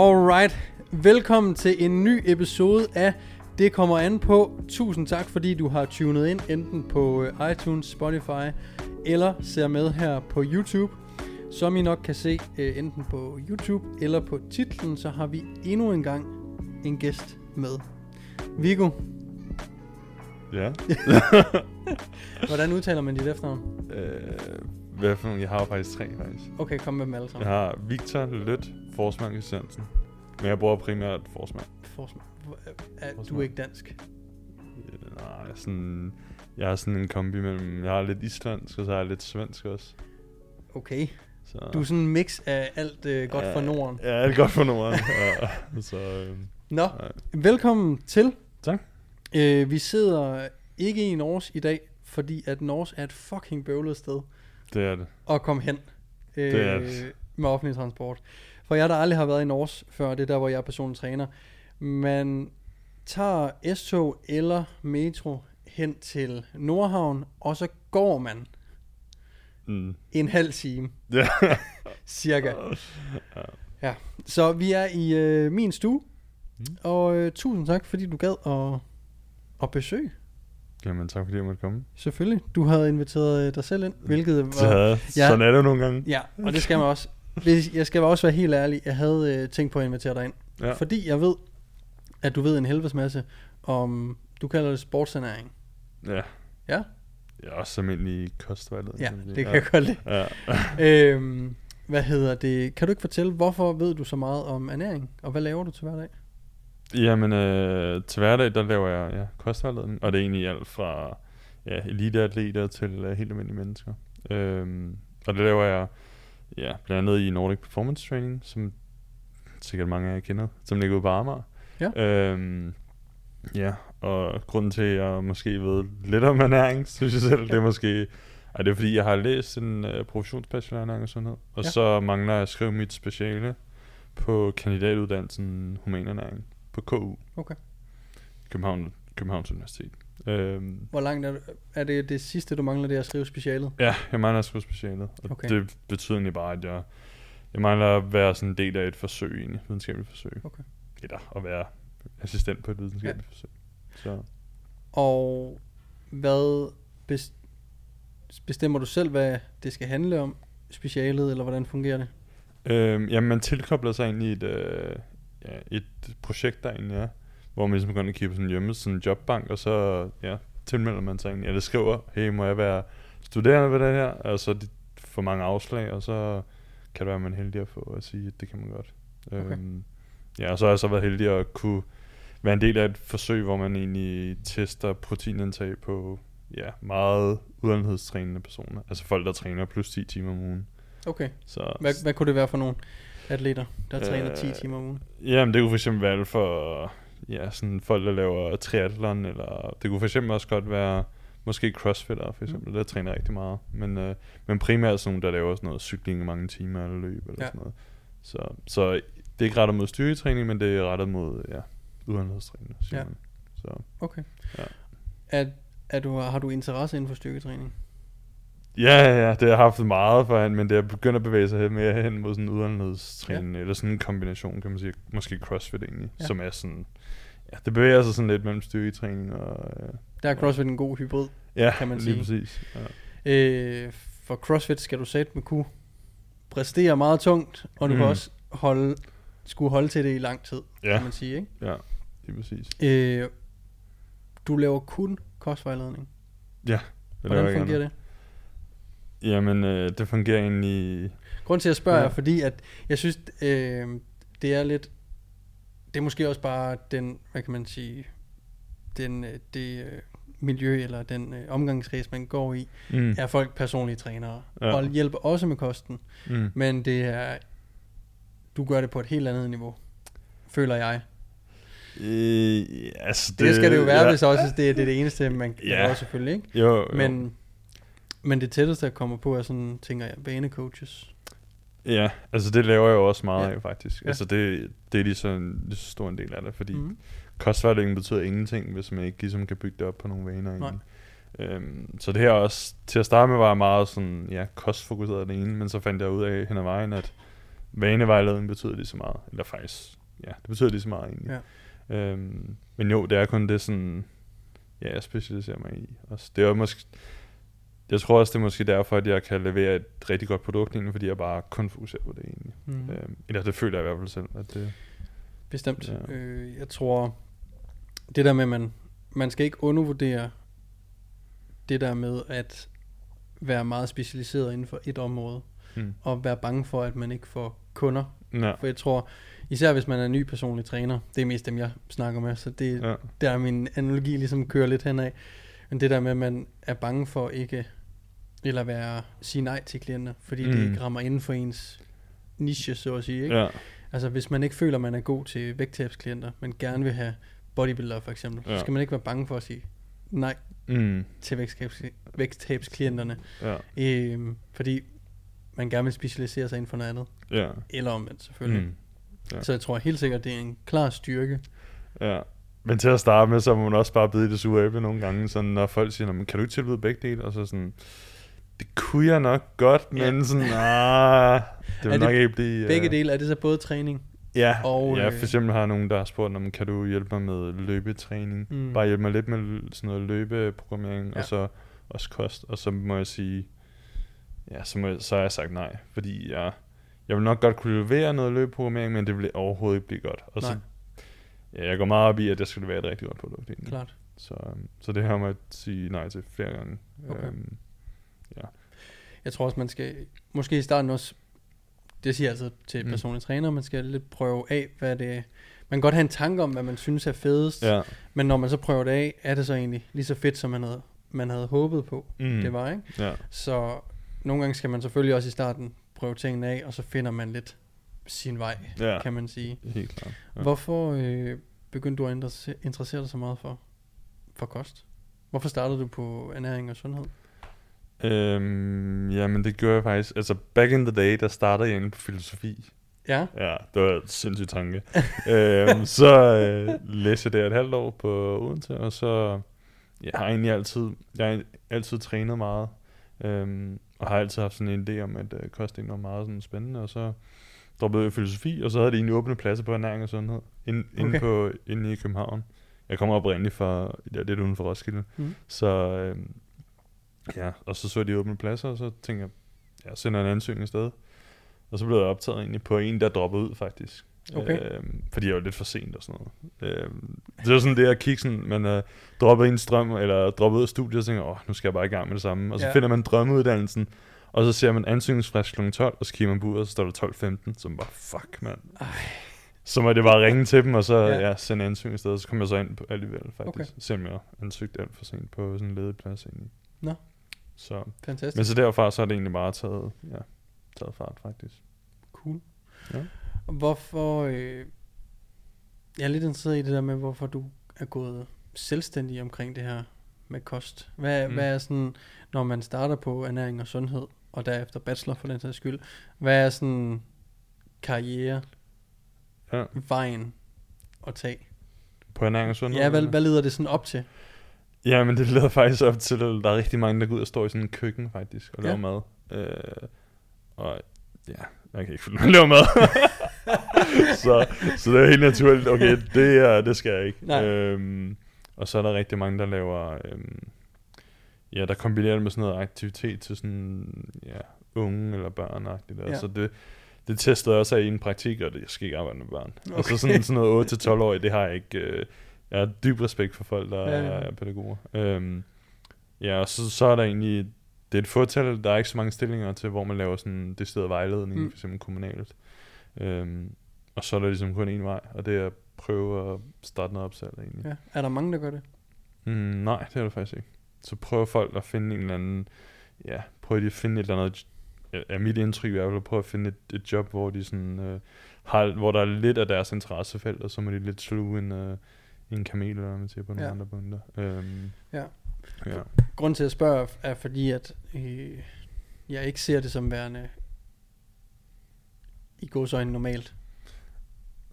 Alright, velkommen til en ny episode af Det kommer an på. Tusind tak, fordi du har tunet ind, enten på øh, iTunes, Spotify, eller ser med her på YouTube. Som I nok kan se, øh, enten på YouTube eller på titlen, så har vi endnu en gang en gæst med. Viggo, Ja. hvordan udtaler man dit efternavn? øh, hvad for nogle? Jeg har jo faktisk tre, faktisk. Okay, kom med dem alle Jeg sammen. har Victor Lødt, Forsmand Christiansen. Men jeg bruger primært Forsmand. Forsmand. Hvor- er- Er, du er ikke dansk? Øh, Nej, sådan, jeg har sådan en kombi mellem, jeg har lidt islandsk, og så har jeg lidt svensk også. Okay. Så, Du er sådan en mix af alt øh, godt ja, for Norden. Ja, det er godt for Norden. ja, så, øh, Nå, nej. velkommen til. Tak. Øh, vi sidder ikke i Norge i dag, fordi at Norge er et fucking bøvlet sted det er det. at komme hen øh, Det er det. med offentlig transport. For jeg, der aldrig har været i Norge før, det er der, hvor jeg er personlig træner. Man tager S-tog eller metro hen til Nordhavn, og så går man Mm. en halv time, cirka. Ja, så vi er i øh, min stue, Mm. og øh, tusind tak, fordi du gad at, at besøge. Jamen, tak fordi jeg måtte komme. Selvfølgelig. Du havde inviteret øh, dig selv ind, hvilket Så, var... ja. Sådan er det jo nogle gange. Ja, og det skal man også. Hvis, jeg skal også være helt ærlig, jeg havde øh, tænkt på at invitere dig ind. Ja. Fordi jeg ved, at du ved en helvedes masse om, du kalder det sportsernæring. Ja. Ja? Er også almindelig kostvejleder. Ja, det kan jeg godt lide. Ja. øhm, hvad hedder det? Kan du ikke fortælle, hvorfor ved du så meget om ernæring? Og hvad laver du til hverdag? Jamen, øh, til hverdag, der laver jeg ja, kostvejledning, og det er egentlig alt fra ja, eliteatleter til uh, helt almindelige mennesker. Øhm, og det laver jeg ja, blandt andet i Nordic Performance Training, som sikkert mange af jer kender, som ligger ude på Amager. Ja. Øhm, ja, og grunden til, at jeg måske ved lidt om ernæring, synes jeg selv, det er måske... Er det fordi, jeg har læst en uh, professionsbachelor i ernæring og sundhed, og Ja. ja. så mangler jeg at skrive mit speciale på kandidatuddannelsen humanernæring på KU, Okay. København, Københavns Universitet. Øhm, Hvor langt er, er det det sidste, du mangler, det er at skrive specialet? ja, jeg mangler at skrive specialet, og Okay. det betyder egentlig bare, at jeg, jeg mangler at være sådan en del af et forsøg, egentlig, videnskabeligt forsøg. Okay. Eller at være assistent på et videnskabeligt ja. forsøg. Så, Og hvad bes- bestemmer du selv, hvad det skal handle om? Specialet, eller hvordan fungerer det? øhm, jamen, man tilkobler sig egentlig et, øh, ja, et projekt, der egentlig er, hvor man ligesom går ind og kigger på sådan en hjemme, sådan en jobbank, og så ja, tilmelder man sig egentlig, eller skriver, hey, må jeg være studerende ved det her? Og så de får mange afslag, og så kan det være, at man er heldig at få at sige, at det kan man godt. Okay. Øhm, ja, og så har jeg så været heldig at kunne være en del af et forsøg, hvor man egentlig tester proteinindtag på ja, meget udenlandstrænende personer. Altså folk, der træner plus 10 timer om ugen. Okay. Så, Hvad, hvad kunne det være for nogle atleter, der træner 10 Øh, timer om ugen? Jamen, det kunne for eksempel være for ja, sådan folk, der laver triathlon, eller det kunne for eksempel også godt være måske crossfitter for eksempel, mm. der træner rigtig meget. Men, øh, men primært sådan nogle, der laver sådan noget cykling i mange timer eller løb eller Ja. sådan noget. Så, så det er ikke rettet mod styrketræning, men det er rettet mod ja, siger Ja. man. Så, Okay. Ja. Er, er du, har du interesse inden for styrketræning? ja, ja, det har jeg haft meget for, men det er begyndt at bevæge sig mere hen mod sådan udenlandstræning, ja. eller sådan en kombination, kan man sige. Måske crossfit egentlig, ja. som er sådan, ja, det bevæger sig sådan lidt mellem styrketræning og... Øh, Der er CrossFit en god hybrid. Ja, kan man lige sige. præcis. Ja. Øh, for CrossFit skal du sætte med kunne præstere meget tungt, og du mm. kan også holde, skulle holde til det i lang tid, Ja. kan man sige. Ikke? ja, lige præcis. Øh, du laver kun kostvejledning. Det Hvordan fungerer det? Jamen, øh, det fungerer egentlig... Grunden til at jeg spørger ja. Ja. er, fordi at jeg synes, øh, det er lidt, det er måske også bare den, hvad kan man sige, den, øh, det øh, miljø eller den øh, omgangskreds, man går i, Mm. er folk personlige trænere, ja. Og hjælper også med kosten, Mm. men det er, du gør det på et helt andet niveau, føler jeg. Øh, altså, Det, det skal det jo være, ja. hvis også det er det, det eneste, man kan Ja. gøre selvfølgelig, ikke? Jo, jo. Men, men det tætteste, jeg kommer på, er sådan, tænker jeg, banecoaches. Ja, altså det laver jeg jo også meget Ja. af, faktisk. Ja. Altså det, det er lige så, en, lige så stor en del af det, fordi mm. kostvejledning betyder ingenting, hvis man ikke ligesom kan bygge det op på nogle vaner. Egentlig. Øhm, så det her også, til at starte med var jeg meget sådan, ja, kostfokuseret det ene, men så fandt jeg ud af hen ad vejen, at vanevejledning betyder lige så meget. Eller faktisk, ja, det betyder lige så meget egentlig. Ja. Øhm, men jo, det er kun det sådan, ja, jeg specialiserer mig i. Også, det er jo måske, jeg tror også, det er måske derfor, at jeg kan levere et rigtig godt produkt egentlig, fordi jeg bare kun fokuserer på det egentlig. Mm. Øhm, eller det føler jeg i hvert fald selv, at det, Bestemt. Ja. Øh, jeg tror, det der med, at man, man skal ikke undervurdere det der med at være meget specialiseret inden for et område, mm. og være bange for, at man ikke får kunder. ja, For jeg tror, især hvis man er ny personlig træner, det er mest dem, jeg snakker med, så det, ja, der er min analogi ligesom kører lidt henad. Men det der med, at man er bange for ikke, eller være, sige nej til klienter, fordi mm. det ikke rammer inden for ens niche, så at sige. Ikke? ja, Altså hvis man ikke føler, man er god til vægttabsklienter, men gerne vil have bodybuilder for eksempel, ja. Så skal man ikke være bange for at sige nej mm, til vægttabs, vægttabsklienterne, ja, øhm, fordi man gerne vil specialisere sig inden for noget andet, ja, eller omvendt selvfølgelig. Mm. Ja. Så jeg tror helt sikkert, det er en klar styrke. ja. Men til at starte med, så må man også bare bide i det sure æble nogle gange, sådan når folk siger, "Nå, men kan du ikke tilbyde begge dele? Og så sådan, det kunne jeg nok godt, men Ja. sådan, ah, det Er vil det nok ikke blive... Begge øh, dele, er det så både træning? Ja, Og, ja, øh, for eksempel har nogen, der har spurgt, om kan du hjælpe mig med løbetræning? Mm. Bare hjælpe mig lidt med sådan noget løbeprogrammering, Ja. og så også kost. Og så må jeg sige, ja, så, må jeg, så har jeg sagt nej, fordi jeg, jeg vil nok godt kunne levere noget løbeprogrammering, men det vil overhovedet ikke blive godt. Og så, Nej. ja, jeg går meget op i, at jeg skal levere et rigtig godt produkt. Egentlig. Klart. Så, øhm, så det her må jeg sige nej til flere gange. Okay. Øhm, Jeg tror også, man skal, måske i starten også, det siger jeg altid til Mm. personlige træner, man skal lidt prøve af, hvad det er. Man kan godt have en tanke om, hvad man synes er fedest, ja. men når man så prøver det af, er det så egentlig lige så fedt, som man havde, man havde håbet på, Mm. det var, ikke? Ja. Så nogle gange skal man selvfølgelig også i starten prøve tingene af, og så finder man lidt sin vej, ja, kan man sige. helt klart. Ja. Hvorfor øh, begyndte du at interesse- interessere dig så meget for, for kost? Hvorfor startede du på ernæring og sundhed? Øhm, jamen det gjorde jeg faktisk. Altså back in the day, der startede jeg inde på filosofi. Ja, Ja, det var en sindssyg tanke. øhm, så øh, læste jeg der et halvt år på Odense, og så jeg har egentlig altid, jeg har altid trænet meget. Øhm, og har altid haft sådan en idé om, at øh, kost var meget sådan spændende, og så droppede jeg filosofi, og så havde de egentlig åbne pladser på ernæring og sundhed, inde, inde, Okay. på, inde i København. Jeg kommer oprindeligt fra, ja, lidt uden for Roskilde, Mhm. så øhm, ja, og så så de åbne pladser, og så tænkte jeg, jeg sender en ansøgning afsted. Og så blev jeg optaget egentlig på en, der droppede ud faktisk. Okay. Øhm, fordi jeg var lidt for sent og sådan noget. Øhm, det var sådan det at kigge sådan, man droppede i en strøm, eller droppede ud af studiet, og tænker, åh, nu skal jeg bare i gang med det samme. Og så Ja. finder man drømmeuddannelsen, og så ser man ansøgningsfrist kl. 12, og så kigger man på uret, og så står der 12.15, så man bare, fuck mand. Ej. Så må det bare ringe til dem, og så Ja. ja. Sende ansøgning afsted, og så kom jeg så ind på alligevel faktisk. Okay. Selvom jeg ansøgte alt for sent på sådan en ledig plads egentlig. Nå. Så, fantastisk. men så derfra, så er det egentlig bare taget, ja, taget fart faktisk. Cool. Ja. Hvorfor, øh, jeg er lidt interesseret i det der med, hvorfor du er gået selvstændig omkring det her med kost. Hvad, mm. Hvad er sådan, når man starter på ernæring og sundhed, og derefter bachelor for den sags skyld, hvad er sådan karriere, Ja. vejen at tage? På ernæring og sundhed? Ja, hvad, hvad leder det sådan op til? Ja, men det leder faktisk op til, at der er rigtig mange, der går ud og står i sådan en køkken faktisk, og Ja. laver mad. Øh, og ja, jeg kan ikke med at lave mad. så, så det er helt naturligt, okay, det, er, det skal jeg ikke. Nej. Øhm, og så er der rigtig mange, der laver, øhm, ja, der kombinerer det med sådan noget aktivitet til sådan, ja, unge eller børn Ja. ja. Så det, det testede jeg også af i en praktik, og det, jeg skal ikke arbejde med børn. Okay. Og Okay. så sådan, sådan noget 8-12 år, det har jeg ikke, øh, jeg har dyb respekt for folk, der Ja, ja, er pædagoger. Øhm, ja, og så, så er der egentlig, det er et fortal, der er ikke så mange stillinger til, hvor man laver sådan det sted vejledning, Mm. for eksempel kommunalt. Øhm, og så er der ligesom kun en vej, og det er at prøve at starte noget op selv egentlig. Ja. Er der mange, der gør det? Mm, nej, det er det faktisk ikke. Så prøver folk at finde en eller anden, ja, prøver de at finde et eller andet, er mit indtryk i hvert fald, at prøve at finde et, et job, hvor de sådan, øh, har, hvor der er lidt af deres interessefelt, og så må de lidt sluge en, øh, en kamel, eller man siger på nogle Ja. andre punkter. Øhm, Ja. ja. Grunden til at spørge er fordi, at øh, jeg ikke ser det som værende i gåsøjne normalt.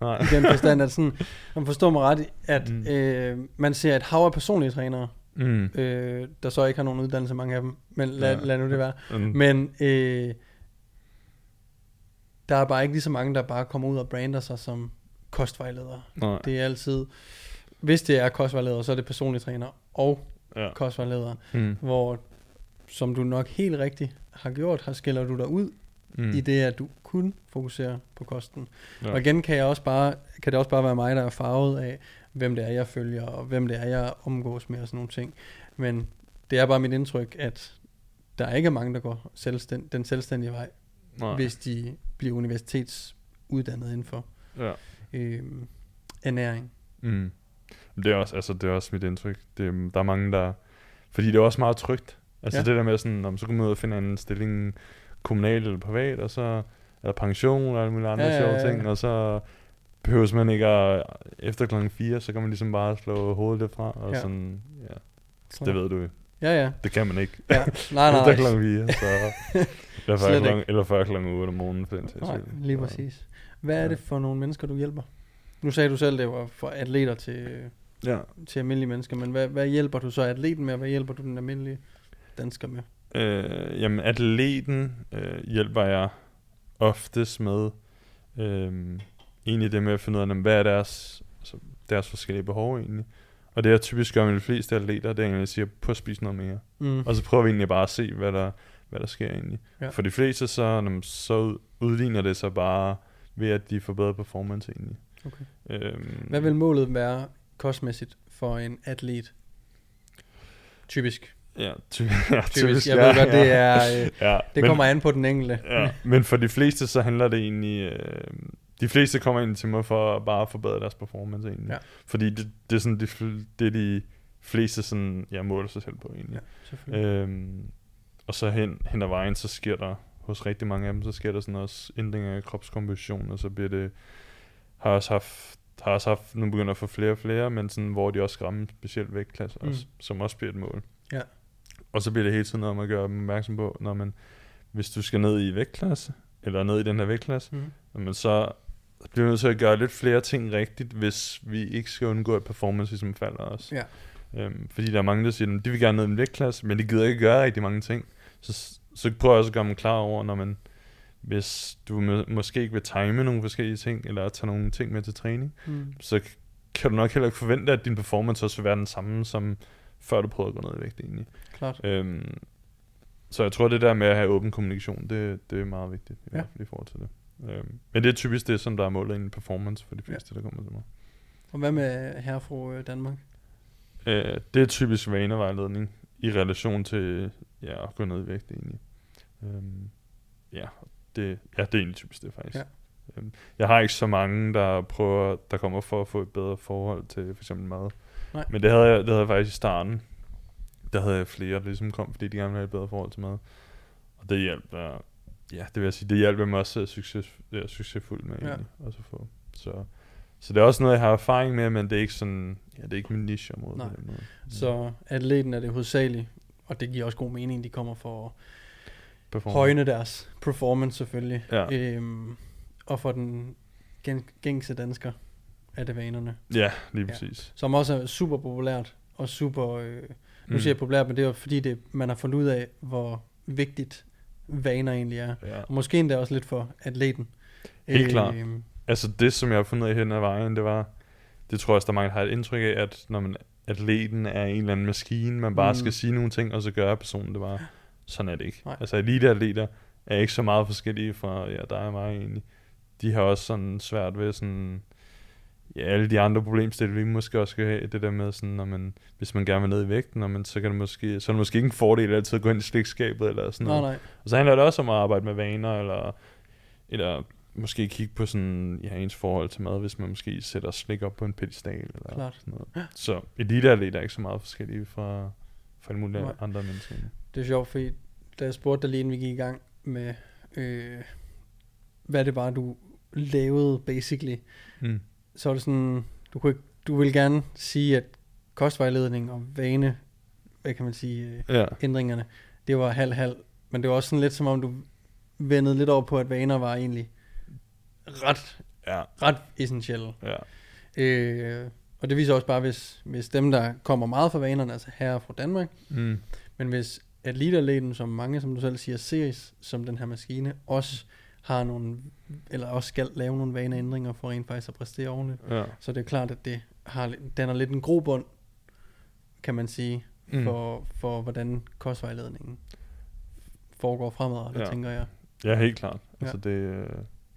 Nej. I den forstand, at sådan, man forstår mig ret, at Mm. øh, man ser et hav af personlige trænere, Mm. øh, der så ikke har nogen uddannelse, mange af dem, men lad, Ja. lad nu det være. Mm. Men øh, der er bare ikke lige så mange, der bare kommer ud og brander sig som kostvejledere. Nej. Det er altid, hvis det er kostvejleder, så er det personlig træner og Ja. kostvejleder, Mm. hvor, som du nok helt rigtigt har gjort, har skiller du dig ud Mm. i det, at du kun fokuserer på kosten. Ja. Ja. Og igen kan, jeg også bare, kan det også bare være mig, der er farvet af, hvem det er, jeg følger, og hvem det er, jeg omgås med og sådan nogle ting. Men det er bare mit indtryk, at der er ikke mange, der går selvstænd- den selvstændige vej, Nej. hvis de bliver universitetsuddannet inden for Ja. øh, ernæring. Mm. Det er også, altså, det er også mit indtryk. Det, der er mange, der... Fordi det er også meget trygt. Altså Ja. det der med sådan, om så kan man ud og finde en stilling kommunal eller privat, og så er der pension og alle mulige andre Ja, ja, ja, sjove ting, og så behøves man ikke at, efter klokken 4, så kan man ligesom bare slå hovedet lidt fra, og Ja. ja. sådan, ja, Så- det ved du jo. Ja, ja. Det kan man ikke. ja. Nej, nej, efter klokken 4, så... eller, før klokken, eller før klokken 8 om morgenen, for den Nej, lige præcis. Hvad er det for nogle mennesker, du hjælper? Nu sagde du selv, det var for atleter til, Ja. til almindelige mennesker, men hvad, hvad hjælper du så atleten med, og hvad hjælper du den almindelige dansker med? Øh, jamen, atleten øh, hjælper jeg oftest med øh, egentlig det med at finde ud af, hvad er deres, altså, deres forskellige behov egentlig. Og det jeg typisk gør med de fleste atleter, det er egentlig at sige, på at spise noget mere. Mm. Og så prøver vi egentlig bare at se, hvad der, hvad der sker egentlig. Ja. For de fleste, så, så ud- udligner det sig bare ved, at de får bedre performance egentlig. Okay. Øhm, Hvad vil målet være kostmæssigt for en atlet? Typisk. Ja, ty- ja, Typisk. Jeg ved godt, det er... Øh, ja, det kommer an på den enkelte. Ja, men for de fleste, så handler det egentlig... Øh, de fleste kommer egentlig til mig for at bare forbedre deres performance egentlig. Ja. Fordi det, det er sådan, det er de fleste sådan, jeg måler sig selv på egentlig. Ja. Øhm, og så hen, hen ad vejen, så sker der hos rigtig mange af dem, så sker der sådan også ændringer i kropskomposition, og så bliver det, har også haft, har også haft, nu begynder at få flere og flere, men sådan, hvor de også skal ramme specielt vægtklasser, Mm. også, som også bliver et mål. Ja. Og så bliver det hele tiden noget gøre dem opmærksom på, når man, hvis du skal ned i vægtklasse, eller ned i den her vægtklasse, Mm. men så bliver vi nødt til at gøre lidt flere ting rigtigt, hvis vi ikke skal undgå, at performance ligesom falder også. Ja. Øhm, fordi der er mange, der siger, at de vil gerne ned i en vægtklasse, men de gider ikke gøre rigtig mange ting. Så, så prøver jeg også at gøre dem klar over, når man, hvis du må, måske ikke vil time nogle forskellige ting, eller tage nogle ting med til træning, Mm. så kan du nok heller ikke forvente, at din performance også vil være den samme, som før du prøvede at gå ned i vægt egentlig. Klart. Øhm, så jeg tror, det der med at have åben kommunikation, det, det er meget vigtigt, i Ja. hvert fald i forhold til det. Øhm, men det er typisk det, som der er målet i en performance for de fleste, der kommer til mig. Og hvad med herfra øh, Danmark? Øh, det er typisk vanevejledning i relation til ja, at gå ned i vægt egentlig. Øhm, ja, det, ja, det er egentlig typisk det faktisk. Ja. Øhm, jeg har ikke så mange, der prøver, der kommer for at få et bedre forhold til for eksempel mad. Nej. Men det havde, jeg, det havde jeg faktisk i starten. Der havde jeg flere, der ligesom kom, fordi de gerne ville have et bedre forhold til mad. Og det hjalp jeg, ja, det vil jeg sige, det hjalp mig også succes, ja, succesfuldt med Ja. egentlig, også at få. Så, så det er også noget, jeg har erfaring med, men det er ikke sådan, ja, det er ikke min nicheområde Nej. på den måde. Så atleten er det hovedsageligt, og det giver også god mening, de kommer for at Performance. højne deres performance selvfølgelig. Ja. Øhm, og for den gen- gængse dansker er det vanerne, Ja, lige Ja. præcis. som også er super populært og super, øh, nu Mm. siger jeg populært, men det er fordi, det, man har fundet ud af, hvor vigtigt vaner egentlig er. Ja. Og måske endda også lidt for atleten. Helt klart. Øhm, Altså det, som jeg har fundet af hen ad vejen, det var, det tror jeg også, der er mange, har et indtryk af, at når man, atleten er en eller anden maskine, man bare Mm. mm. skal sige nogle ting, og så gøre personen det bare. Sådan er det ikke. Nej. Altså eliteatleter er ikke så meget forskellige fra ja, dig og mig egentlig. De har også sådan svært ved sådan, ja, alle de andre problemstillinger, vi måske også skal have, det der med sådan, når man, hvis man gerne vil ned i vægten, når man, så, kan det måske, så er det måske ikke en fordel altid at gå ind i slikskabet eller sådan nej, noget. nej. Og så handler det også om at arbejde med vaner, eller, eller måske kigge på sådan, ja, ens forhold til mad, hvis man måske sætter slik op på en pedestal, eller Klart. sådan noget. Så eliteatleter er ikke så meget forskellige fra, fra alle mulige Nej. andre mennesker. Det er sjovt, fordi da jeg spurgte dig lige inden vi gik i gang med, øh, hvad det var, du lavede basically, Mm. så var det sådan, du, kunne ikke, du ville gerne sige, at kostvejledning og vane, hvad kan man sige, øh, Ja, ændringerne, det var halv-halv, men det var også sådan lidt som om, du vendede lidt over på, at vaner var egentlig ret, ja, ret essentielle. ja. Øh, og det viser også bare, hvis, hvis dem, der kommer meget fra vanerne, altså her fra Danmark, Mm. men hvis atletatleten, som mange, som du selv siger, ses som den her maskine, også har nogle, eller også skal lave nogle vaneændringer for rent faktisk at præstere ordentligt. Ja. Så det er klart, at det har, den er lidt en grobund, kan man sige, Mm. for, for hvordan kostvejledningen foregår fremadrettet, Ja. ja. tænker jeg. Ja, helt klart. Ja. Altså det,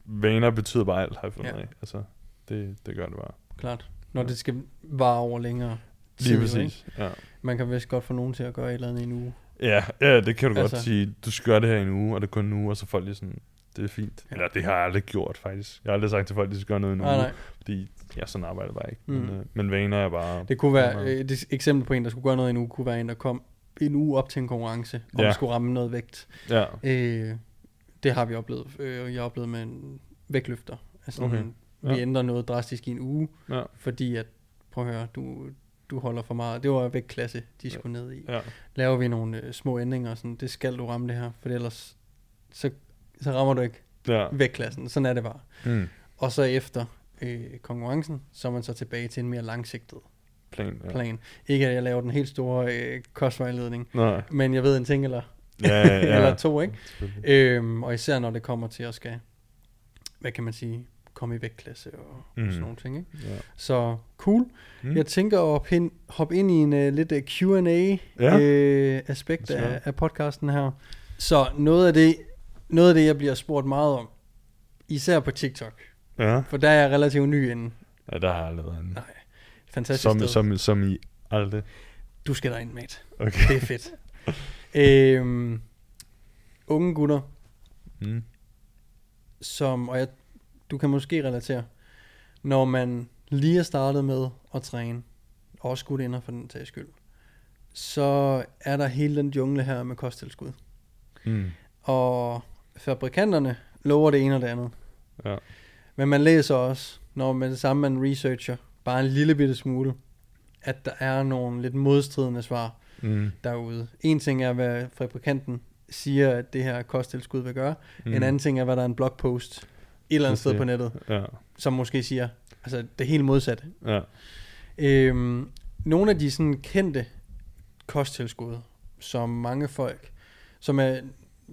vaner betyder bare alt, har jeg fundet Ja. af. Altså, det, det gør det bare. Klart. Når Ja. det skal vare over længere. Lige præcis. Ja. Ikke? Man kan vist godt få nogen til at gøre et eller andet i en uge. Ja, ja, det kan du altså, godt sige. Du skal gøre det her i en uge, og det er kun en uge, og så folk lige sådan, det er fint. Eller det har jeg aldrig gjort, faktisk. Jeg har aldrig sagt til folk, at de skal gøre noget i en uge, Nej, nej. fordi ja, sådan arbejder jeg bare ikke. Mm. Men, øh, men vaner er bare... Det kunne være, øh, et eksempel på en, der skulle gøre noget i en uge, kunne være en, der kom en uge op til en konkurrence, og Ja. skulle ramme noget vægt. Ja, Øh, det har vi oplevet. Øh, jeg har oplevet med en vægtløfter. Altså, Okay. okay. vi Ja. ændrer noget drastisk i en uge, ja, fordi at, prøv at høre, du, du holder for meget. Det var vægtklasse, de Ja. skulle ned i. ja. Laver vi nogle øh, små ændringer, sådan, det skal du ramme det her, for ellers så, så rammer du ikke ja. vægtklassen. Sådan er det bare. Mm. Og så efter øh, konkurrencen, så er man så tilbage til en mere langsigtet Plan, ja. plan. Ikke at jeg laver den helt store øh, kostvejledning, Nej. men jeg ved en ting eller, Ja, ja, ja. eller to, ikke? Øhm, og især når det kommer til at skal, hvad kan man sige, komme i vægtklasse og mm. Mm. sådan nogle ting, ikke? Ja. Så cool. Mm. Jeg tænker at hoppe ind, hoppe ind i en uh, lidt uh, Q&A Ja. øh, aspekt Lad os gøre af, af podcasten her. Så noget af det, noget af det, jeg bliver spurgt meget om, især på TikTok, ja. for der er jeg relativt ny inden. Ja, der har jeg allerede en. Nej, fantastisk Som, sted. som, som i aldrig. Du skal derind, mate. Okay. Det er fedt. øhm, unge gutter, Mm. som, og jeg, du kan måske relatere, når man lige er startet med at træne, og også gutter inder for den tages skyld, så er der hele den jungle her med kosttilskud. Mm. Og fabrikanterne lover det ene og det andet. Ja. Men man læser også, når man det samme man researcher, bare en lille bitte smule, at der er nogle lidt modstridende svar Mm. derude. En ting er, hvad fabrikanten siger, at det her kosttilskud vil gøre. Mm. En anden ting er, hvad der er en blogpost et eller andet Det sted på nettet, Ja, som måske siger, altså det helt modsatte. ja. Øhm, nogle af de sådan kendte kosttilskud, som mange folk, som er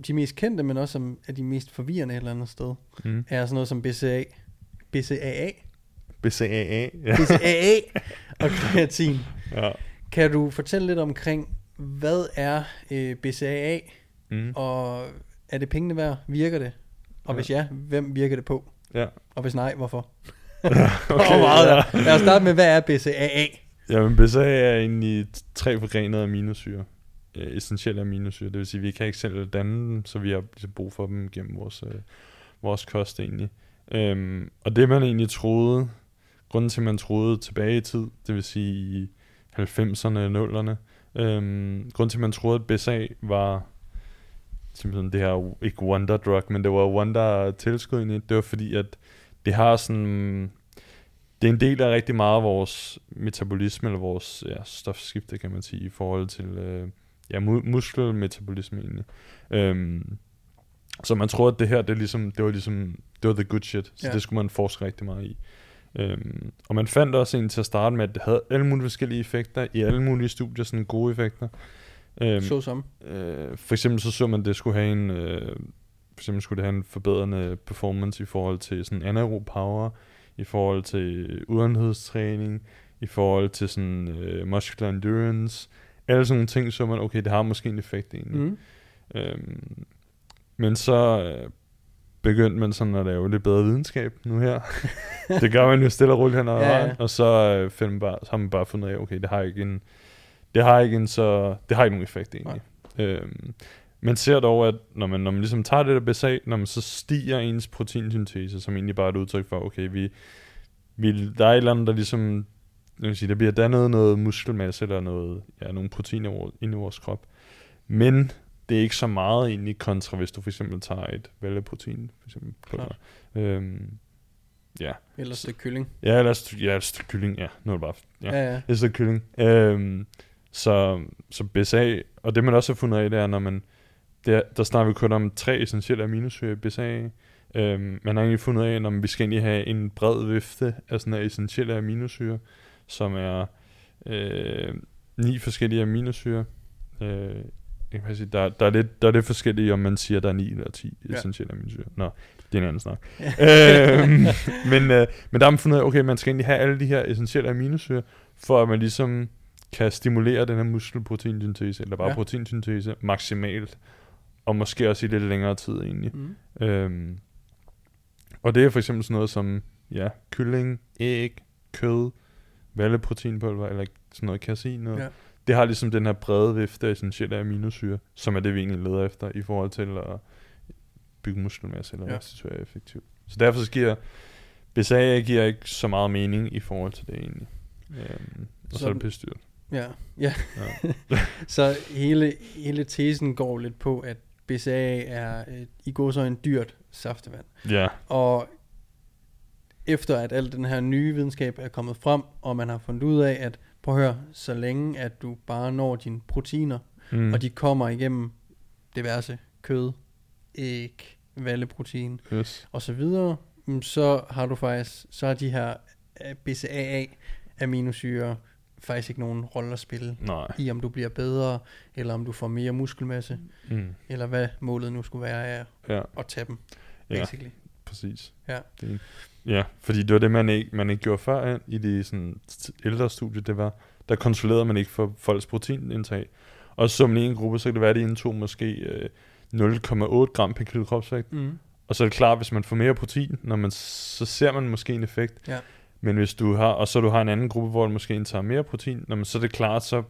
de mest kendte, men også som er de mest forvirrende et eller andet sted, Mm. er sådan noget som BCA, BCAA, BCAA. Ja. BCAA og kreatin. ja. Kan du fortælle lidt omkring, hvad er øh, BCAA, Mm. og er det pengene værd? Virker det? Og Ja. hvis ja, hvem virker det på? Ja. Og hvis nej, hvorfor? ja. Okay, og meget ja. Lad os starte med, hvad er BCAA? Jamen, BCAA er egentlig tre forgrenede aminosyre. Øh, essentielle aminosyre. Det vil sige, at vi kan ikke selv danne dem, så vi har ligesom brug for dem gennem vores, øh, vores kost egentlig. Øhm, og det man egentlig troede, grunden til at man troede tilbage i tid, det vil sige i 90'erne og 0'erne, øhm, grunden til at man troede, at BCA var simpelthen det her, ikke wonder drug, men det var wonder tilskud egentlig, det var fordi, at det har sådan det er en del af rigtig meget af vores metabolisme, eller vores ja, stofskifte, kan man sige, i forhold til øh, ja, mu- muskelmetabolisme egentlig. Øhm, så man tror, at det her, det, er ligesom, det var ligesom, det var the good shit, så Ja. det skulle man forske rigtig meget i. Øhm, og man fandt også en til at starte med, at det havde alle mulige forskellige effekter, i alle mulige studier, sådan gode effekter. Øhm, Så som. Øh, for eksempel så så man, det skulle have en, øh, for eksempel skulle det have en forbedrende performance i forhold til sådan anaerob power, i forhold til udenhedstræning, i forhold til sådan øh, muscular endurance, alle sådan nogle ting, så man, okay, det har måske en effekt egentlig. Mm. Øhm, men så øh, begyndte man sådan at lave lidt bedre videnskab nu her. det gør man jo stille og roligt hen ad Ja, ja. og så, øh, finder man bare, så har man bare fundet af, okay, det har ikke en, det har ikke en så, det har ikke nogen effekt egentlig. Øhm, man ser dog, at når man, når man ligesom tager det der BSA, når man så stiger ens proteinsyntese, som egentlig bare er et udtryk for, okay, vi, vi, der er et eller andet, der ligesom, jeg vil sige, der bliver dannet noget muskelmasse, eller noget, ja, nogle proteiner inde i vores krop. Men det er ikke så meget egentlig kontra, hvis du for eksempel tager et vælgeprotein, for eksempel. Klart. Øhm, ja. Eller et stykke kylling. Ja, eller et stykke, ja, et stykke kylling, ja. Nu er det bare, ja. Ja, ja. Et stykke kylling. Øhm, så, så BSA, og det man også har fundet af, det er, når man, det er, der snakker vi kun om tre essentielle aminosyre i BSA. Øhm, man har egentlig fundet af, at vi skal egentlig have en bred vifte af sådan her essentielle aminosyre, som er øh, ni forskellige aminosyre. Øh, jeg kan sige, der, der, er lidt, der er lidt forskelligt, om man siger, der er 9 eller 10 Ja. essentielle aminosyre. Nå, det er en anden snak. øhm, men, øh, men der har man fundet af, okay, man skal egentlig have alle de her essentielle aminosyre, for at man ligesom kan stimulere den her muskelproteinsyntese, eller bare Ja. proteinsyntese, maksimalt, og måske også i lidt længere tid egentlig. Mm. Øhm, og det er for eksempel sådan noget som, ja, kylling, æg, kød, valleproteinpulver, eller sådan noget kasin. Ja. Det har ligesom den her brede vifte af essentielle aminosyre, som er det, vi egentlig leder efter i forhold til at bygge muskelmasse eller Ja. restituere effektivt. Så derfor så giver BCAA giver ikke så meget mening i forhold til det egentlig. Øhm, og så, er Sådan- det pisse dyrt. Ja, ja. Ja. så hele, hele tesen går lidt på, at BCA er øh, i går så en dyrt saftevand. Ja, Og efter at al den her nye videnskab er kommet frem, og man har fundet ud af, at prøv at høre, så længe at du bare når dine proteiner, mm. og de kommer igennem diverse kød, æg, valleprotein yes. og så videre, mm, så har du faktisk, så har de her øh, BCAA aminosyre faktisk ikke nogen rolle at spille Nej. i, om du bliver bedre, eller om du får mere muskelmasse, Mm. eller hvad målet nu skulle være af Ja, at tage dem, ja, basically. præcis. Ja. Det, ja, fordi det var det, man ikke, man ikke gjorde før i de sådan, ældre studier, det var, der kontrollerede man ikke for folks proteinindtag. Og som i en gruppe, så kan det være, at de indtog måske øh, 0,8 gram per kilo kropsvægt. Mm. Og så er det klart, hvis man får mere protein, når man, så ser man måske en effekt. Ja. Men hvis du har, og så du har en anden gruppe, hvor du måske indtager mere protein, når man, så er det klart, så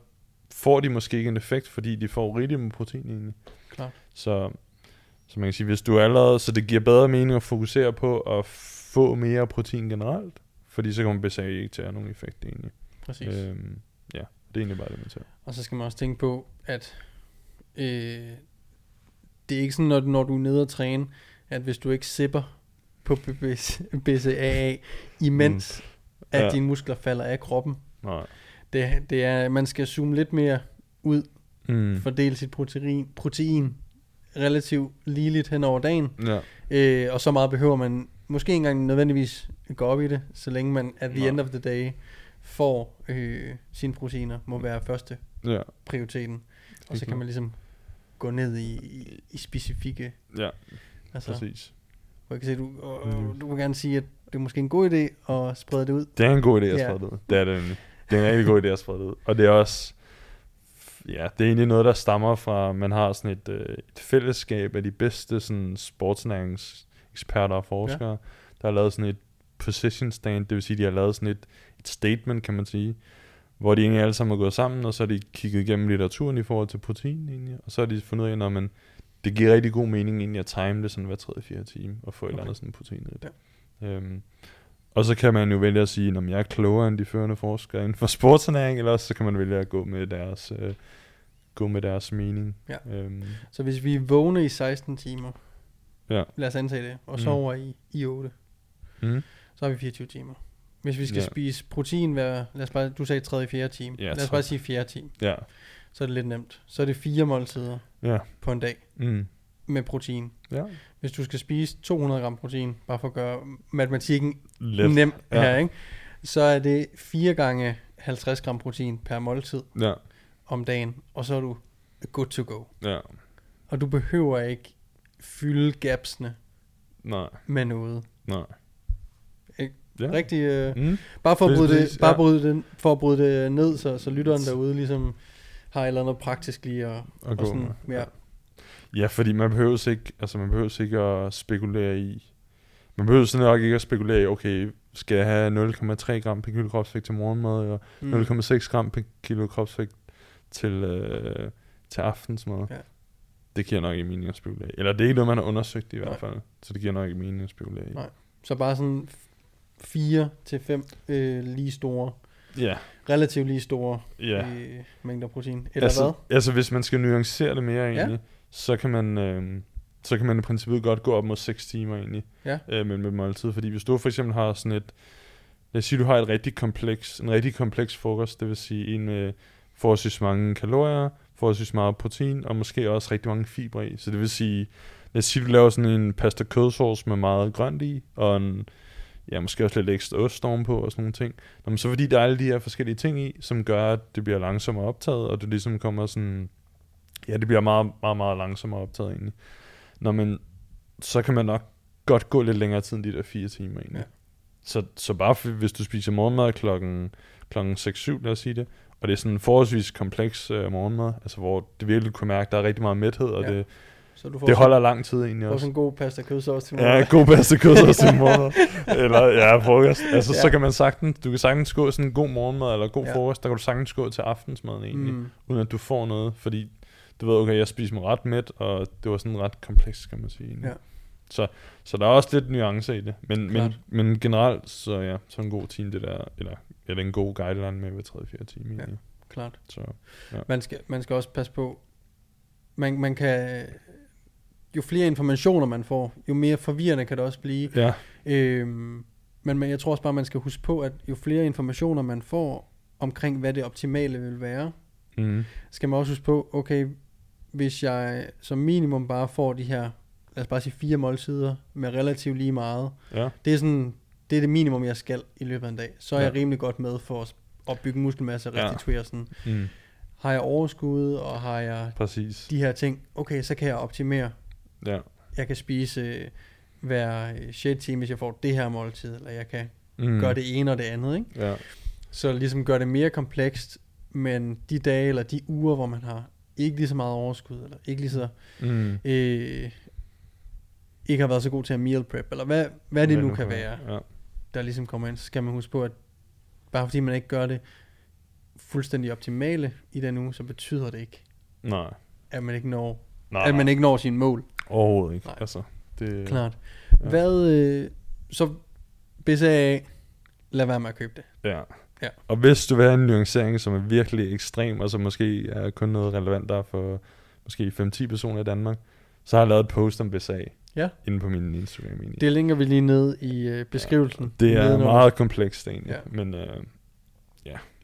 får de måske ikke en effekt, fordi de får rigeligt med protein egentlig. Klart. Så, så man kan sige, hvis du allerede, så det giver bedre mening at fokusere på at få mere protein generelt, fordi så kommer BCAA ikke til at have nogen effekt egentlig. Præcis. Øhm, ja, det er egentlig bare det, man tager. Og så skal man også tænke på, at øh, det er ikke sådan, når, når du er nede og træne, at hvis du ikke sipper på BCAA, imens mm. at Ja. dine muskler falder af kroppen. Nej. Det, det er, man skal zoome lidt mere ud, Mm. fordele sit protein, protein relativt ligeligt hen over dagen, Ja, øh, og så meget behøver man måske ikke engang nødvendigvis gå op i det, så længe man at the Nej. end of the day får øh, sine proteiner, må være første ja, prioriteten. Og så kan man ligesom gå ned i, i, i specifikke, ja, altså, præcis. Hvor jeg kan se, du, og, Mm. du vil gerne sige, at det er måske en god idé at sprede det ud. Det er en god idé at Ja. sprede det ud. Det er det. Det er en rigtig god idé at sprede det ud. Og det er også, ja, det er egentlig noget, der stammer fra, man har sådan et, øh, et fællesskab af de bedste sådan, sportsnæringseksperter og forskere, ja. der har lavet sådan et position stand, det vil sige, de har lavet sådan et, et statement, kan man sige, hvor de egentlig alle sammen er gået sammen, og så har de kigget igennem litteraturen i forhold til protein egentlig, og så har de fundet ud af, at man, det giver rigtig god mening egentlig at time det sådan hver 3-4 time, og få okay. et eller andet sådan protein det. Ja. Øhm, og så kan man jo vælge at sige, om jeg er klogere end de førende forskere inden for sportsernæring, eller så kan man vælge at gå med deres, øh, gå med deres mening. Ja. Øhm, Så hvis vi vågner i 16 timer, ja. lad os antage det, og Mm. sover i, i 8, Mm. så har vi 24 timer. Hvis vi skal Ja. spise protein hver, lad os bare, du sagde 3. 4. time, Ja, lad os bare sige 4. time, Ja. Så er det lidt nemt. Så er det fire måltider Ja. på en dag Mm. med protein. Ja. Hvis du skal spise 200 gram protein, bare for at gøre matematikken Let. nem Ja. her, ikke? så er det 4 gange 50 gram protein per måltid Ja. om dagen, og så er du good to go. Ja. Og du behøver ikke fylde gapsene Nej. med noget. Nej. Ikke? Ja. Rigtig, øh, Mm. bare for at bryde det, bare ja. bryde det, for at bryde det ned, så, så lytteren derude ligesom har et eller andet praktisk lige at, At og gå sådan, med. ja. Ja, fordi man behøver ikke, altså man behøver ikke at spekulere i, man behøver sådan nok ikke at spekulere i, okay, skal jeg have 0,3 gram per kilo kropsvægt til morgenmad, eller Mm. 0,6 gram per kilo kropsvægt til, øh, til aftensmad. Ja. Det giver nok ikke mening at spekulere. Eller det er ikke noget, man har undersøgt i hvert Nej. fald. Så det giver nok ikke mening at spekulere. Nej. Så bare sådan 4 til 5 øh, lige store, Ja, relativt lige store ja. øh, mængder protein. Eller altså, hvad? Altså hvis man skal nuancere det mere Ja. egentlig, så kan man... Øh, så kan man i princippet godt gå op mod 6 timer egentlig Ja. øh, med, med måltid. Fordi hvis du for eksempel har sådan et, lad os sige, du har et rigtig kompleks, en rigtig kompleks frokost, det vil sige en med forholdsvis mange kalorier, forholdsvis meget protein, og måske også rigtig mange fibre i. Så det vil sige, lad os sige, du laver sådan en pasta kødsauce med meget grønt i, og en, ja, måske også lidt ekstra ost ovenpå og sådan nogle ting. Nå, men så fordi der er alle de her forskellige ting i, som gør, at det bliver langsommere optaget, og du ligesom kommer sådan Ja, det bliver meget, meget, meget langsommere optaget egentlig. Når man, så kan man nok godt gå lidt længere tid end de der fire timer egentlig. Ja. Så, så bare for, hvis du spiser morgenmad klokken, klokken 6-7, lad os sige det, og det er sådan en forholdsvis kompleks øh, morgenmad, altså hvor det virkelig kunne mærke, at der er rigtig meget mæthed, og ja. det, Så du får det sådan- holder lang tid egentlig får også. sådan en god pasta kødsovs til Ja, morgen. god pasta kød også til morgenmad. Eller ja, frokost. Altså, Ja. ja. så kan man sagtens, du kan sagtens gå sådan en god morgenmad, eller god Ja. ja. frokost, der kan du sagtens gå til aftensmaden egentlig, mm. Uden at du får noget, fordi du ved, okay, jeg spiser mig ret mæt, og det var sådan ret komplekst, kan man sige. egentlig. Ja. Så, så der er også lidt nuancer i det, men, men, Klart. men generelt, så ja, så en god time, det der, eller, eller en god guideline med hver 3-4 time Ja. egentlig. Klart. Så, Man skal, man skal også passe på, man, man kan, jo flere informationer man får, jo mere forvirrende kan det også blive. ja, Øhm, men, men jeg tror også bare, man skal huske på, at jo flere informationer man får omkring, hvad det optimale vil være, mm, skal man også huske på, okay, hvis jeg som minimum bare får de her, lad os bare sige fire måltider med relativt lige meget, ja, det er sådan, det er det minimum, jeg skal i løbet af en dag. Så er Ja. jeg rimelig godt med for at opbygge muskelmasse og Ja. restituere sådan. mm, Har jeg overskud, og har jeg præcis. de her ting, okay, så kan jeg optimere. Ja, Jeg kan spise øh, hver 6 time, hvis jeg får det her måltid, eller jeg kan mm. gøre det ene og det andet, ikke? Ja, Så ligesom gør det mere komplekst, men de dage eller de uger, hvor man har ikke lige så meget overskud, eller ikke lige så, mm. øh, ikke har været så god til at meal prep, eller hvad, hvad det nu kan være, Ja. der ligesom kommer ind, så skal man huske på, at bare fordi man ikke gør det fuldstændig optimale i den uge, så betyder det ikke, Nej. at man ikke når, Nej, at man ikke når sine mål. Overhovedet ikke. Nej. Altså, det, Klart. Ja. Hvad, øh, så BCAA, lad være med at købe det. Ja. Ja. Og hvis du vil have en nuancering, som er virkelig ekstrem, og som måske er kun noget relevant der for måske 5-10 personer i Danmark, så har jeg lavet et post om BSA Ja. inde på min Instagram egentlig. Det linker vi lige ned i øh, beskrivelsen. det er meget komplekst egentlig, Ja. men øh,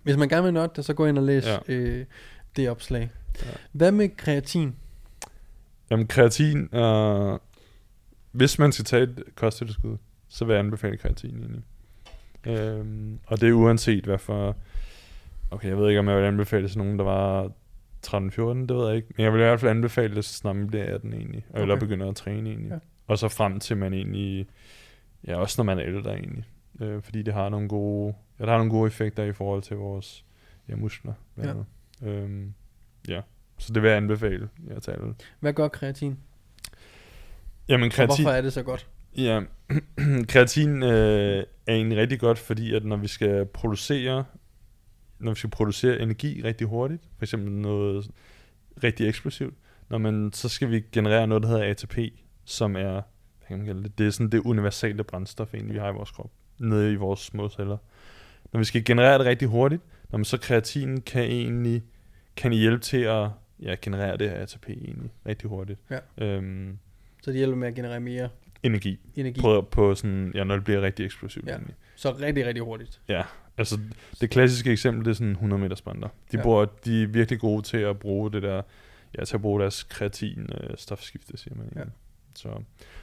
Hvis man gerne vil nørde det, så gå ind og læs Ja. øh, det opslag. Ja. Hvad med kreatin? Jamen, kreatin, øh, hvis man skal tage et kosttilskud, så vil jeg anbefale kreatin egentlig. Øhm, og det er uanset hvad for, okay, jeg ved ikke om jeg vil anbefale til nogen, der var 13-14, det ved jeg ikke. Men jeg vil i hvert fald anbefale det, så snart man bliver 18 egentlig. Og eller Okay. begynder at træne egentlig. Ja. Og så frem til man egentlig, ja også når man er ældre egentlig. Øh, fordi det har nogle gode, ja, der har nogle gode effekter i forhold til vores ja, muskler. Ja. Øhm, ja, så det vil jeg anbefale ja, til alle. Hvad gør kreatin? Jamen Og kreatin, hvorfor er det så godt? Ja, kreatin øh, er egentlig rigtig godt, fordi at når vi skal producere, når vi skal producere energi rigtig hurtigt, for eksempel noget rigtig eksplosivt, når man, så skal vi generere noget, der hedder ATP, som er, hvad kan man kalde det, det er sådan det universale brændstof, egentlig, vi har i vores krop, nede i vores små celler. Når vi skal generere det rigtig hurtigt, når man så kreatinen kan egentlig, kan hjælpe til at ja, generere det her ATP egentlig, rigtig hurtigt. Ja. Øhm, Så det hjælper med at generere mere energi energi. på, på sådan, ja, når det bliver rigtig eksplosivt. Ja. Ja. Så rigtig, rigtig hurtigt. Altså, det klassiske eksempel, det er sådan 100 meter sprinter. De, Ja. ja. bruger, de er virkelig gode til at bruge det der, ja, til at bruge deres kreatin øh, stofskifte, siger man. Ja. Ja. Så,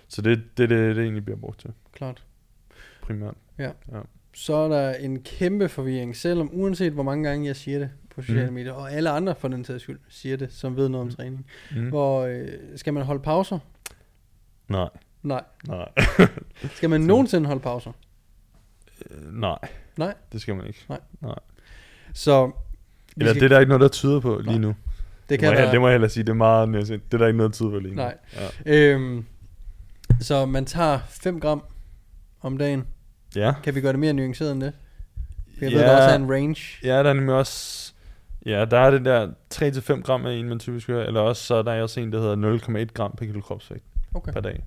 så det er det, det, det egentlig bliver brugt til, Klart. primært. Så er der en kæmpe forvirring, selvom uanset hvor mange gange jeg siger det på sociale Mhm. medier, og alle andre for den sags skyld siger det, som ved noget om Mhm. træning. Mm. Hvor øh, skal man holde pauser? Nej, Nej. nej, Skal man nogensinde holde pauser? Øh, nej. Nej. Det skal man ikke. Så vi Eller skal- det er der ikke noget, der tyder på lige Nej. nu. det Det, kan må jeg, der, det må jeg hellere sige, det er meget nuanceret. Det er der ikke noget, der tyder på lige nu. Nej. Ja. Øhm, så man tager 5 gram om dagen. Ja. Kan vi gøre det mere nuanceret end det? For jeg ja. ved, der også er en range. Ja, der er nemlig også... Ja, der er det der 3-5 gram af en, man typisk hører, eller også så er der også en, der hedder 0,1 gram per kilo kropsvægt Okay. per dag,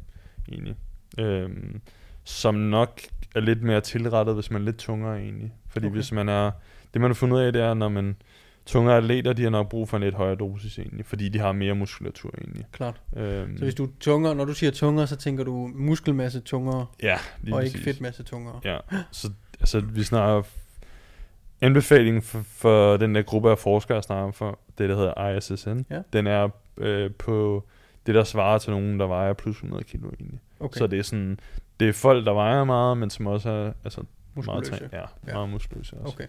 egentlig. Øhm, som nok er lidt mere tilrettet, hvis man er lidt tungere egentlig. Fordi Okay. hvis man er... Det man har fundet ud af, det er, når man... Tungere atleter, de har nok brug for en lidt højere dosis egentlig, fordi de har mere muskulatur egentlig. Klart. Øhm, Så hvis du er tungere, når du siger tungere, så tænker du muskelmasse tungere, ja, lige og præcis. ikke fedtmasse tungere. Ja, så altså, vi snakker anbefalingen for, for den der gruppe af forskere, jeg snakker for, det der hedder ISSN, Ja. den er øh, på det, der svarer til nogen, der vejer plus 100 kilo egentlig. Okay. Så det er sådan, det er folk, der vejer meget, men som også er altså, meget træ, ja, Ja. ja, meget muskuløse også. Okay.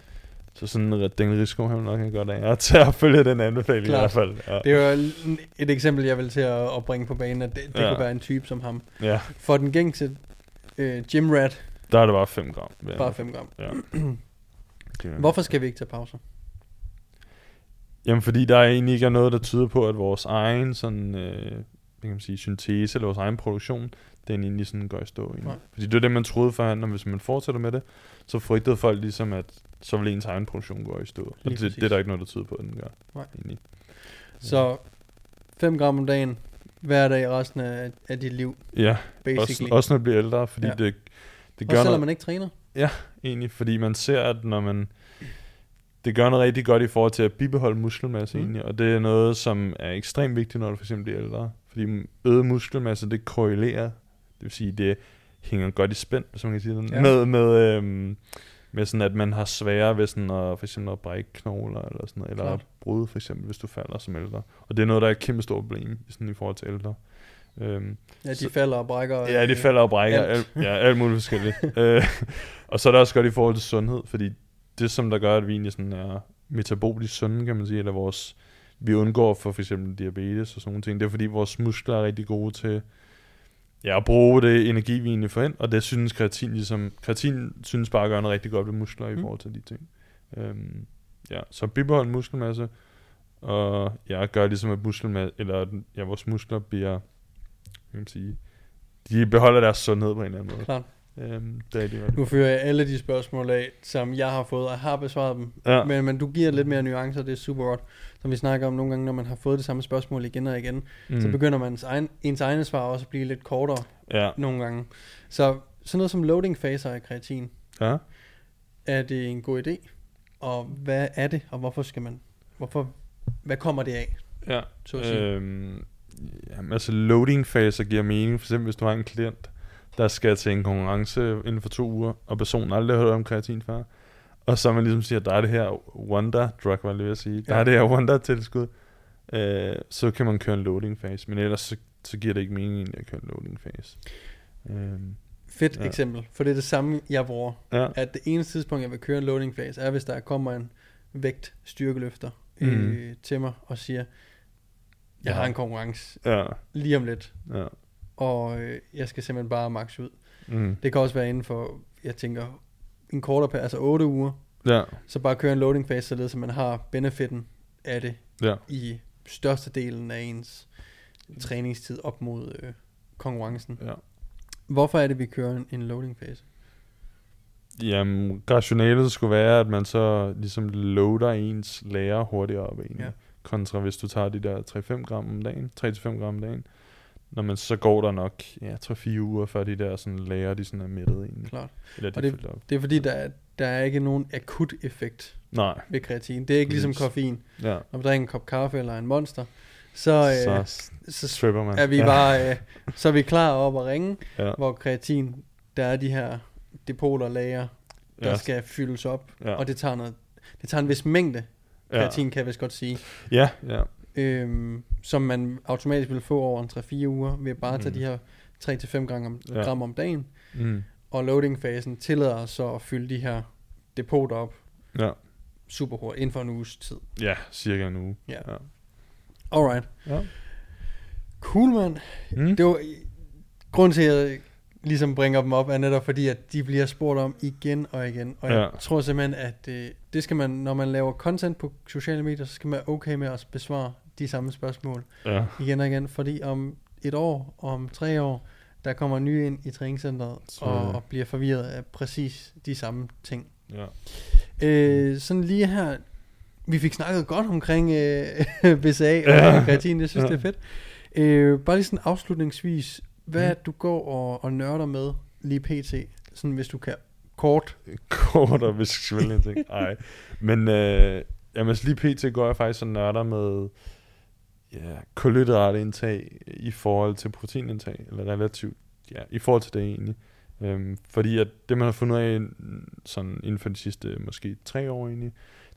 Så sådan en den risiko, han nok kan godt af. Jeg tager at følge den anbefaling Klart. i hvert fald. Ja. Det er jo et eksempel, jeg vil til at, at bringe på banen, at det, det Ja. kunne være en type som ham. ja, For den gængse øh, gym rat, der er det bare 5 gram. Bare 5 gram. Ja. Hvorfor skal vi ikke tage pauser? Jamen fordi der egentlig ikke er noget, der tyder på, at vores egen sådan, øh, kan man sige, syntese eller vores egen produktion, den egentlig sådan går i stå. Egentlig. Nej. Fordi det er det, man troede førhen, og hvis man fortsætter med det, så frygtede folk ligesom, at så vil ens egen produktion gå i stå. Og Lige det, præcis. det, er der ikke noget, der tyder på, at den gør. Nej. Egentlig. Så 5 gram om dagen, hver dag resten af, af dit liv, Ja, også, basically. også når man bliver ældre, fordi Ja. ja. det, det Også gør selvom noget, man ikke træner. egentlig, fordi man ser, at når man, det gør noget rigtig godt i forhold til at bibeholde muskelmasse Mm. egentlig, og det er noget, som er ekstremt vigtigt, når du for eksempel bliver ældre. Fordi øget muskelmasse, det korrelerer, det vil sige, det hænger godt i spænd, hvis man kan sige det, Ja. med, med, øhm, med sådan, at man har sværere ved sådan at, for eksempel at brække knogler, eller sådan noget, eller Klart. bryde for eksempel, hvis du falder som ældre. Og det er noget, der er et kæmpe stort problem sådan i forhold til ældre. Øhm, Ja, de Så- falder og brækker. Ja, de øh, falder og brækker. alt. Alt. ja, alt muligt forskelligt. øh, og så er det også godt i forhold til sundhed, fordi det, som der gør, at vi egentlig sådan er metabolisk sunde, kan man sige, eller vores, vi undgår for for eksempel diabetes og sådan nogle ting, det er fordi vores muskler er rigtig gode til ja, at bruge det energi, vi egentlig får ind, og det synes kreatin ligesom, kreatin synes bare at gøre noget rigtig godt ved muskler i Mm. forhold til de ting. Øhm, ja, så bibehold muskelmasse, og ja, gør ligesom at muskelmasse, eller ja, vores muskler bliver, kan man sige, de beholder deres sundhed på en eller anden måde. Klart. Øhm, det er. Nu fører jeg alle de spørgsmål af, som jeg har fået, og har besvaret dem. Ja. Men, men du giver lidt mere nuancer, det er super godt. Som vi snakker om nogle gange, når man har fået det samme spørgsmål igen og igen, mm. så begynder man ens, egen, ens egne svar også at blive lidt kortere Ja. nogle gange. Så sådan noget som loading faser af kreatin, Ja. er det en god idé? Og hvad er det, og hvorfor skal man, hvorfor, hvad kommer det af? Ja. Så at sige. Øhm, jamen, altså loading faser giver mening. For eksempel hvis du har en klient, der skal til en konkurrence inden for to uger, og personen aldrig har hørt om kreatin før. Og så man ligesom siger, der er det her wonder drug, var jeg at sige. Der Ja. er det her wonder tilskud. Øh, så kan man køre en loading phase. Men ellers så, så giver det ikke mening egentlig at køre en loading phase. Øhm, Fedt Ja. eksempel, for det er det samme, jeg bruger. ja. At det eneste tidspunkt, jeg vil køre en loading phase, er, hvis der kommer en vægt styrkeløfter Mhm. øh, til mig og siger, jeg Ja. har en konkurrence Ja. lige om lidt, Ja. Og øh, jeg skal simpelthen bare max ud. Mm. Det kan også være inden for, jeg tænker, en kortere periode, altså 8 uger, Ja. så bare køre en loading phase, således at man har benefitten af det Ja. i størstedelen af ens træningstid op mod øh, konkurrencen. Ja. Hvorfor er det, vi kører en, en loading phase? Jamen, rationalet skulle være, at man så ligesom loader ens lærer hurtigere op egentlig. Ja. Ja. Kontra hvis du tager de der 3-5 gram om dagen, 3-5 gram om dagen. Når man så går der nok ja, 3-4 uger, før de der sådan lærer, de sådan er mættet egentlig. Klart. Eller de Og det- op. Det er fordi, der er, der er ikke nogen akut effekt Nej, ved kreatin. Det er ikke ligesom Præcis. koffein. ja. Når man drikker en kop kaffe eller en monster, så, så øh, så, stripper man. er vi ja. bare øh, så er vi klar op at ringe, Ja. hvor kreatin, der er de her depoter, lager, der ja. skal fyldes op, Ja. og det tager, noget, det tager en vis mængde, kreatin kan jeg vist godt sige, Ja, ja. Øhm, som man automatisk vil få over en 3-4 uger, ved bare at tage Mm. de her 3-5 gram om, Ja. gram om dagen, Mm. og loading-fasen tillader os så at fylde de her depoter op Ja. super hurtigt, inden for en uges tid. Ja, cirka en uge. Ja. Ja. Alright. Ja. Cool, mand. Mm. Det var grund til, at jeg ligesom bringer dem op, er netop fordi, at de bliver spurgt om igen og igen. Og jeg Ja. tror simpelthen, at øh, det skal man, når man laver content på sociale medier, så skal man være okay med at besvare de samme spørgsmål Ja. igen og igen. Fordi om et år, om tre år, der kommer nye ind i træningscenteret Så- og, og bliver forvirret af præcis de samme ting. ja. Øh, sådan lige her, vi fik snakket godt omkring øh, BCA og Ja. kreatin, jeg synes Ja. det er fedt. Øh, bare lige sådan afslutningsvis, hvad Mm. du går og, og nørder med lige pt, sådan hvis du kan kort. Kort og hvis jeg en ting. Ej. Men øh, jamen, altså lige pt. går jeg faktisk og nørder med ja, kulhydratindtag i forhold til proteinindtag, eller relativt, ja, i forhold til det egentlig. Øhm, fordi at det, man har fundet af sådan inden for de sidste måske tre år egentlig,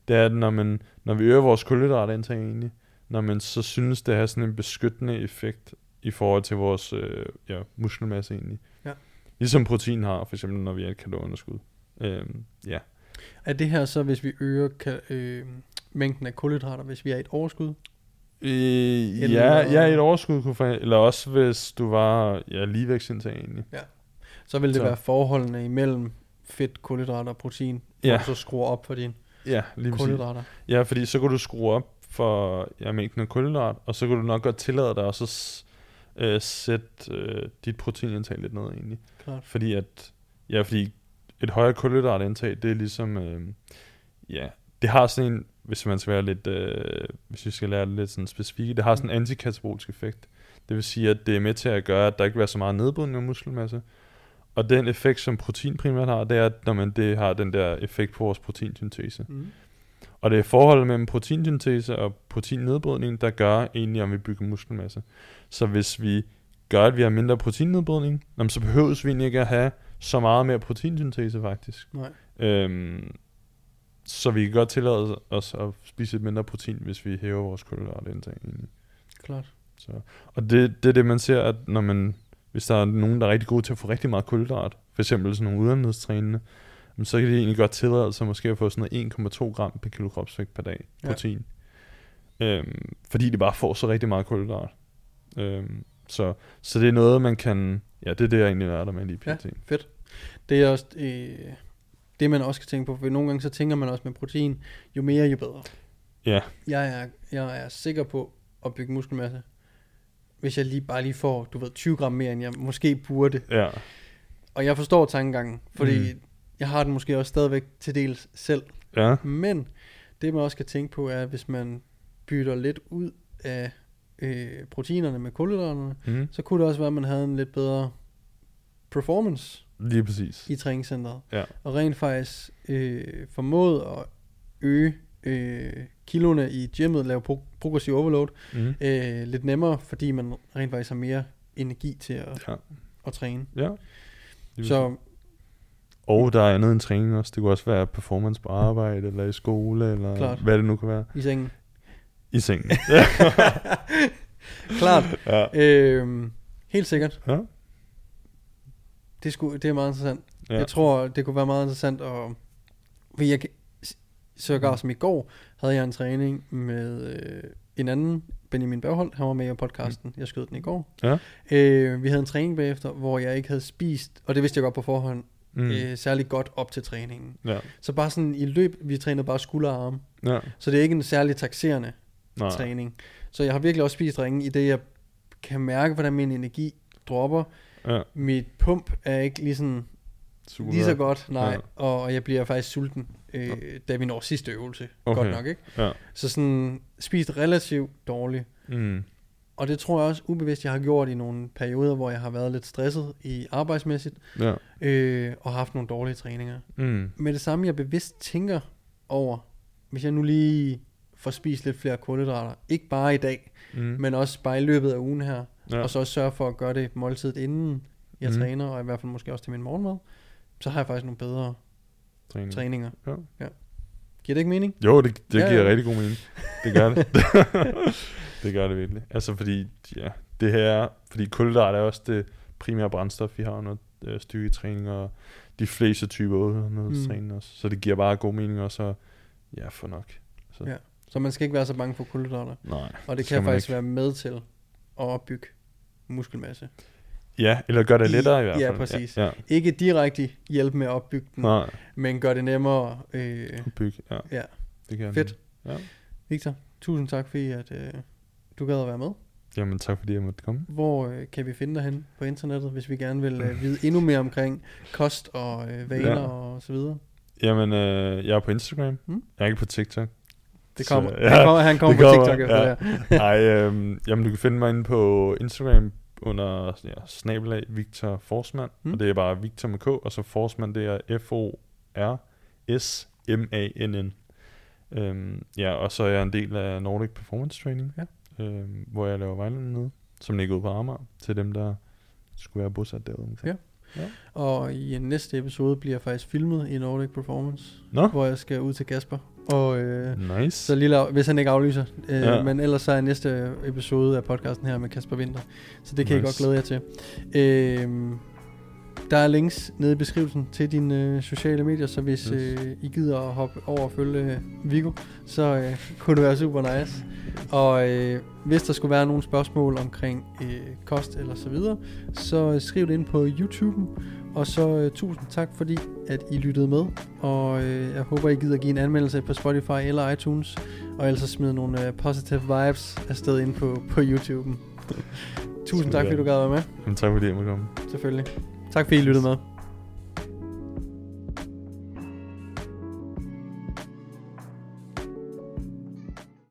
det er, at når, man, når vi øger vores kulhydratindtag egentlig, når man så synes, det har sådan en beskyttende effekt i forhold til vores øh, ja, muskelmasse egentlig. Ja. Ligesom protein har, for eksempel når vi er et kalorieunderskud. Øhm, ja. Er det her så, hvis vi øger ka- øh, mængden af kulhydrater, hvis vi er et overskud? Øh, Eller- ja, ja, et overskud kunne for, eller også hvis du var ja, ligevægtsindtag egentlig. Så vil det Så. være forholdene imellem fedt, kulhydrater og protein, Ja. du så skruer op for dine Ja, lige kulhydrater. Ja, fordi så kunne du skrue op for ja, mængden af kulhydrat, og så kunne du nok godt tillade dig at s- øh, sætte øh, dit proteinindtag lidt ned egentlig. Klart. Fordi at, ja, fordi et højere kulhydratindtag, det er ligesom, øh, ja, det har sådan en, hvis man skal være lidt, øh, hvis vi skal lære det lidt sådan specifikt, det har sådan en antikatabolisk effekt. Det vil sige, at det er med til at gøre, at der ikke bliver så meget nedbrydning af muskelmasse. Og den effekt, som protein primært har, det er, at når man, det har den der effekt på vores proteinsyntese. Mm. Og det er forholdet mellem proteinsyntese og proteinnedbrydning, der gør egentlig, om vi bygger muskelmasse. Så hvis vi gør, at vi har mindre proteinnedbrydning, så behøves vi egentlig ikke at have så meget mere proteinsyntese faktisk. Nej. Øhm, så vi kan godt tillade os at spise lidt mindre protein, hvis vi hæver vores kulhydratindtag. egentlig. Klart. Så, og det, det er det, man ser, at når man, hvis der er nogen, der er rigtig gode til at få rigtig meget kulhydrat, for eksempel sådan nogle udenlandstrænende, jamen, så kan de egentlig godt tillade sig måske at få sådan noget 1,2 gram per kilo kropsvægt per dag Ja. protein. Øhm, fordi de bare får så rigtig meget kulhydrat. Øhm, så, så det er noget, man kan... Ja, det er det, jeg egentlig lærte med lige Ja. pt. Fedt. Det er også øh, det, man også skal tænke på, for nogle gange så tænker man også med protein, jo mere, jo bedre. Ja. Jeg er, jeg er sikker på at bygge muskelmasse, hvis jeg lige bare lige får, du ved, 20 gram mere, end jeg måske burde. Ja, Og jeg forstår tankegangen, fordi Mm. mm. jeg har den måske også stadigvæk til dels selv. ja, Men det, man også skal tænke på, er, hvis man bytter lidt ud af øh, proteinerne med kulhydraterne, mm, så kunne det også være, at man havde en lidt bedre performance lige præcis. i træningscenteret. Ja. Og rent faktisk øh, formået at øge øh, kiloene i gymmet, lave pro- progressiv overload, Mm, øh, lidt nemmere, fordi man rent faktisk har mere energi til at, ja, at træne. ja. Så Og der er andet end træning også. Det kunne også være performance på arbejde, eller i skole, eller Klart. hvad det nu kan være. i sengen. I sengen. Klart. ja. Øh, helt sikkert. Ja. Det, skulle, det er meget interessant. ja. Jeg tror, det kunne være meget interessant at... For jeg sågar som i går, havde jeg en træning med øh, en anden, Benjamin Bergholdt, han var med i podcasten, jeg skød den i går. Ja. Øh, vi havde en træning bagefter, hvor jeg ikke havde spist, og det vidste jeg godt på forhånd, Mm. mm. øh, særlig godt op til træningen. ja. Så bare sådan i løb, vi trænede bare skulder og arme, Ja. så det er ikke en særlig taxerende Nej. træning. Så jeg har virkelig også spist ringen, i det jeg kan mærke, hvordan min energi dropper. Ja. Mit pump er ikke lige sådan Super. Lige så godt, nej. Ja. Og, jeg bliver faktisk sulten, øh, da vi når sidste øvelse. Okay. Okay. Godt nok, ikke? Ja. Så sådan, spist relativt dårligt. Mm. Og det tror jeg også ubevidst, jeg har gjort i nogle perioder, hvor jeg har været lidt stresset i arbejdsmæssigt, Ja. øh, og haft nogle dårlige træninger. Mm. Med det samme, jeg bevidst tænker over, hvis jeg nu lige får spist lidt flere kulhydrater, ikke bare i dag, Mm. men også bare i løbet af ugen her, ja. ja. og så også sørge for at gøre det måltidet inden jeg mm. træner, og i hvert fald måske også til min morgenmad, så har jeg faktisk nogle bedre træning. træninger. Ja. Giver det ikke mening? Jo, det, det Ja, giver ja. rigtig god mening. Det gør det. det gør det virkelig. Altså fordi, ja, det her er, fordi kulhydrat er også det primære brændstof, vi har under øh, styrketræning, og de fleste typer udholdenhedstræning Mm. også. Så det giver bare god mening også at, ja, få nok. Så, Ja. Så man skal ikke være så bange for kulhydrater. Nej. Og det skal kan faktisk ikke. være med til at opbygge muskelmasse. Ja, eller gør det I- lettere i hvert fald. ja, præcis. Ja, ja. Ikke direkte hjælpe med at opbygge den, Nej, men gør det nemmere. Øh, bygge, ja. Ja. Det kan Fedt. Ja. Victor, tusind tak fordi at, øh, du gad at være med. Jamen tak fordi jeg måtte komme. Hvor øh, kan vi finde dig hen på internettet, hvis vi gerne vil øh, vide endnu mere omkring kost og øh, vaner Ja. og så videre? Jamen, øh, jeg er på Instagram. Mm. Jeg er ikke på TikTok. Det Så, kommer, ja, han kommer, han kommer på kommer, TikTok efter ja. det her. Nej, øhm, jamen du kan finde mig inde på Instagram under ja, snabelag Victor Forsman, Mm. og det er bare Victor med K, og så Forsman, det er F-O-R-S-M-A-N-N. Øhm, ja, og så er jeg en del af Nordic Performance Training, Ja. øhm, hvor jeg laver vejledning nede, som ligger ude på Amager, til dem, der skulle være bosat derude. Ja. Og i næste episode bliver jeg faktisk filmet i Nordic Performance, Nå, hvor jeg skal ud til Kasper. Og øh, nice. så lille, hvis han ikke aflyser. Øh, Ja. Men ellers så er næste episode af podcasten her med Kasper Winter. Så det kan nice. I godt glæde jer til. Øh, Der er links nede i beskrivelsen til dine øh, sociale medier, så hvis Yes. øh, I gider at hoppe over og følge øh, Viggo, så øh, kunne det være super nice. Og øh, hvis der skulle være nogle spørgsmål omkring øh, kost eller så videre, så øh, skriv det ind på YouTube. Og så øh, tusind tak fordi, at I lyttede med. Og øh, jeg håber, I gider give en anmeldelse på Spotify eller iTunes. Og ellers så smid nogle øh, positive vibes afsted ind på, på YouTube. tusind tak fordi du gad være med, Jamen, tak fordi jeg måtte komme. selvfølgelig. Tak fordi I lyttede med.